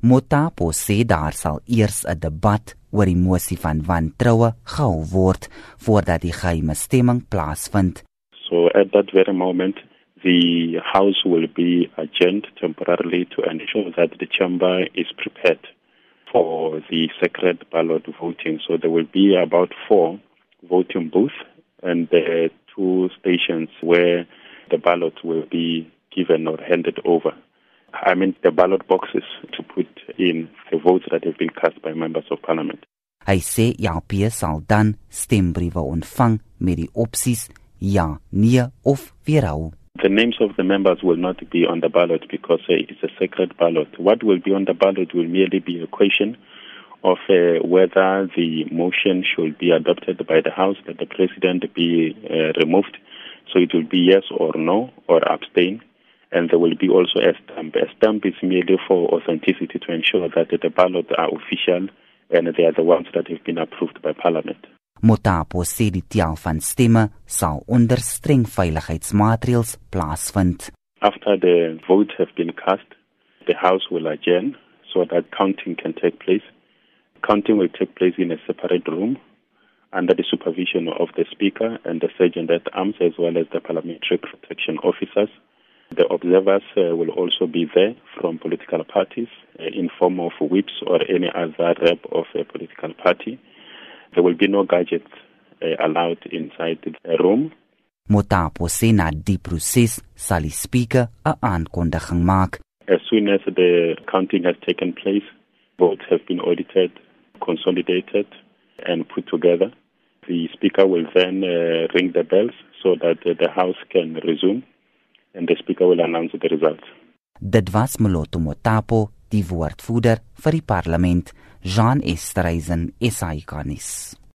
Motapo sê daar sal eers 'n debat oor die mosie van wantroue gehou word voordat die geheime stemming plaasvind. So at that very moment the house will be adjourned temporarily to ensure that the chamber is prepared for the secret ballot voting. So there will be about four voting booths and the two stations where the ballot will be given or handed over. I mean the ballot boxes to put in the votes that have been cast by members of parliament. Hy sê JP sal dan stembriewe ontvang met die opsies ja, nee of weerhou. The names of the members will not be on the ballot because uh, it's a secret ballot. What will be on the ballot will merely be a question of uh, whether the motion should be adopted by the House that the president be uh, removed. So it will be yes or no or abstain and there will be also a stamp. A stamp is merely for authenticity to ensure that the ballots are official and they are the ones that have been approved by Parliament. Motapo sê die tel van stemme sal onder streng veiligheidsmaatreëls plaasvind. After the votes have been cast, the House will adjourn so that counting can take place. Counting will take place in a separate room under the supervision of the Speaker and the Sergeant at Arms as well as the Parliamentary Protection Officers. The observers uh, will also be there from political parties uh, in form of whips or any other rep of a political party. There will be no gadgets uh, allowed inside the room. Motapo sê na die proses sal die speaker 'n aankondiging maak. As soon as the counting has taken place, votes have been audited, consolidated and put together. The speaker will then uh, ring the bells so that uh, the house can resume and the speaker will announce the results. Dit was Moloto Motapo, die woordvoerder vir die parlement, Jean Estreisen, SAICanis.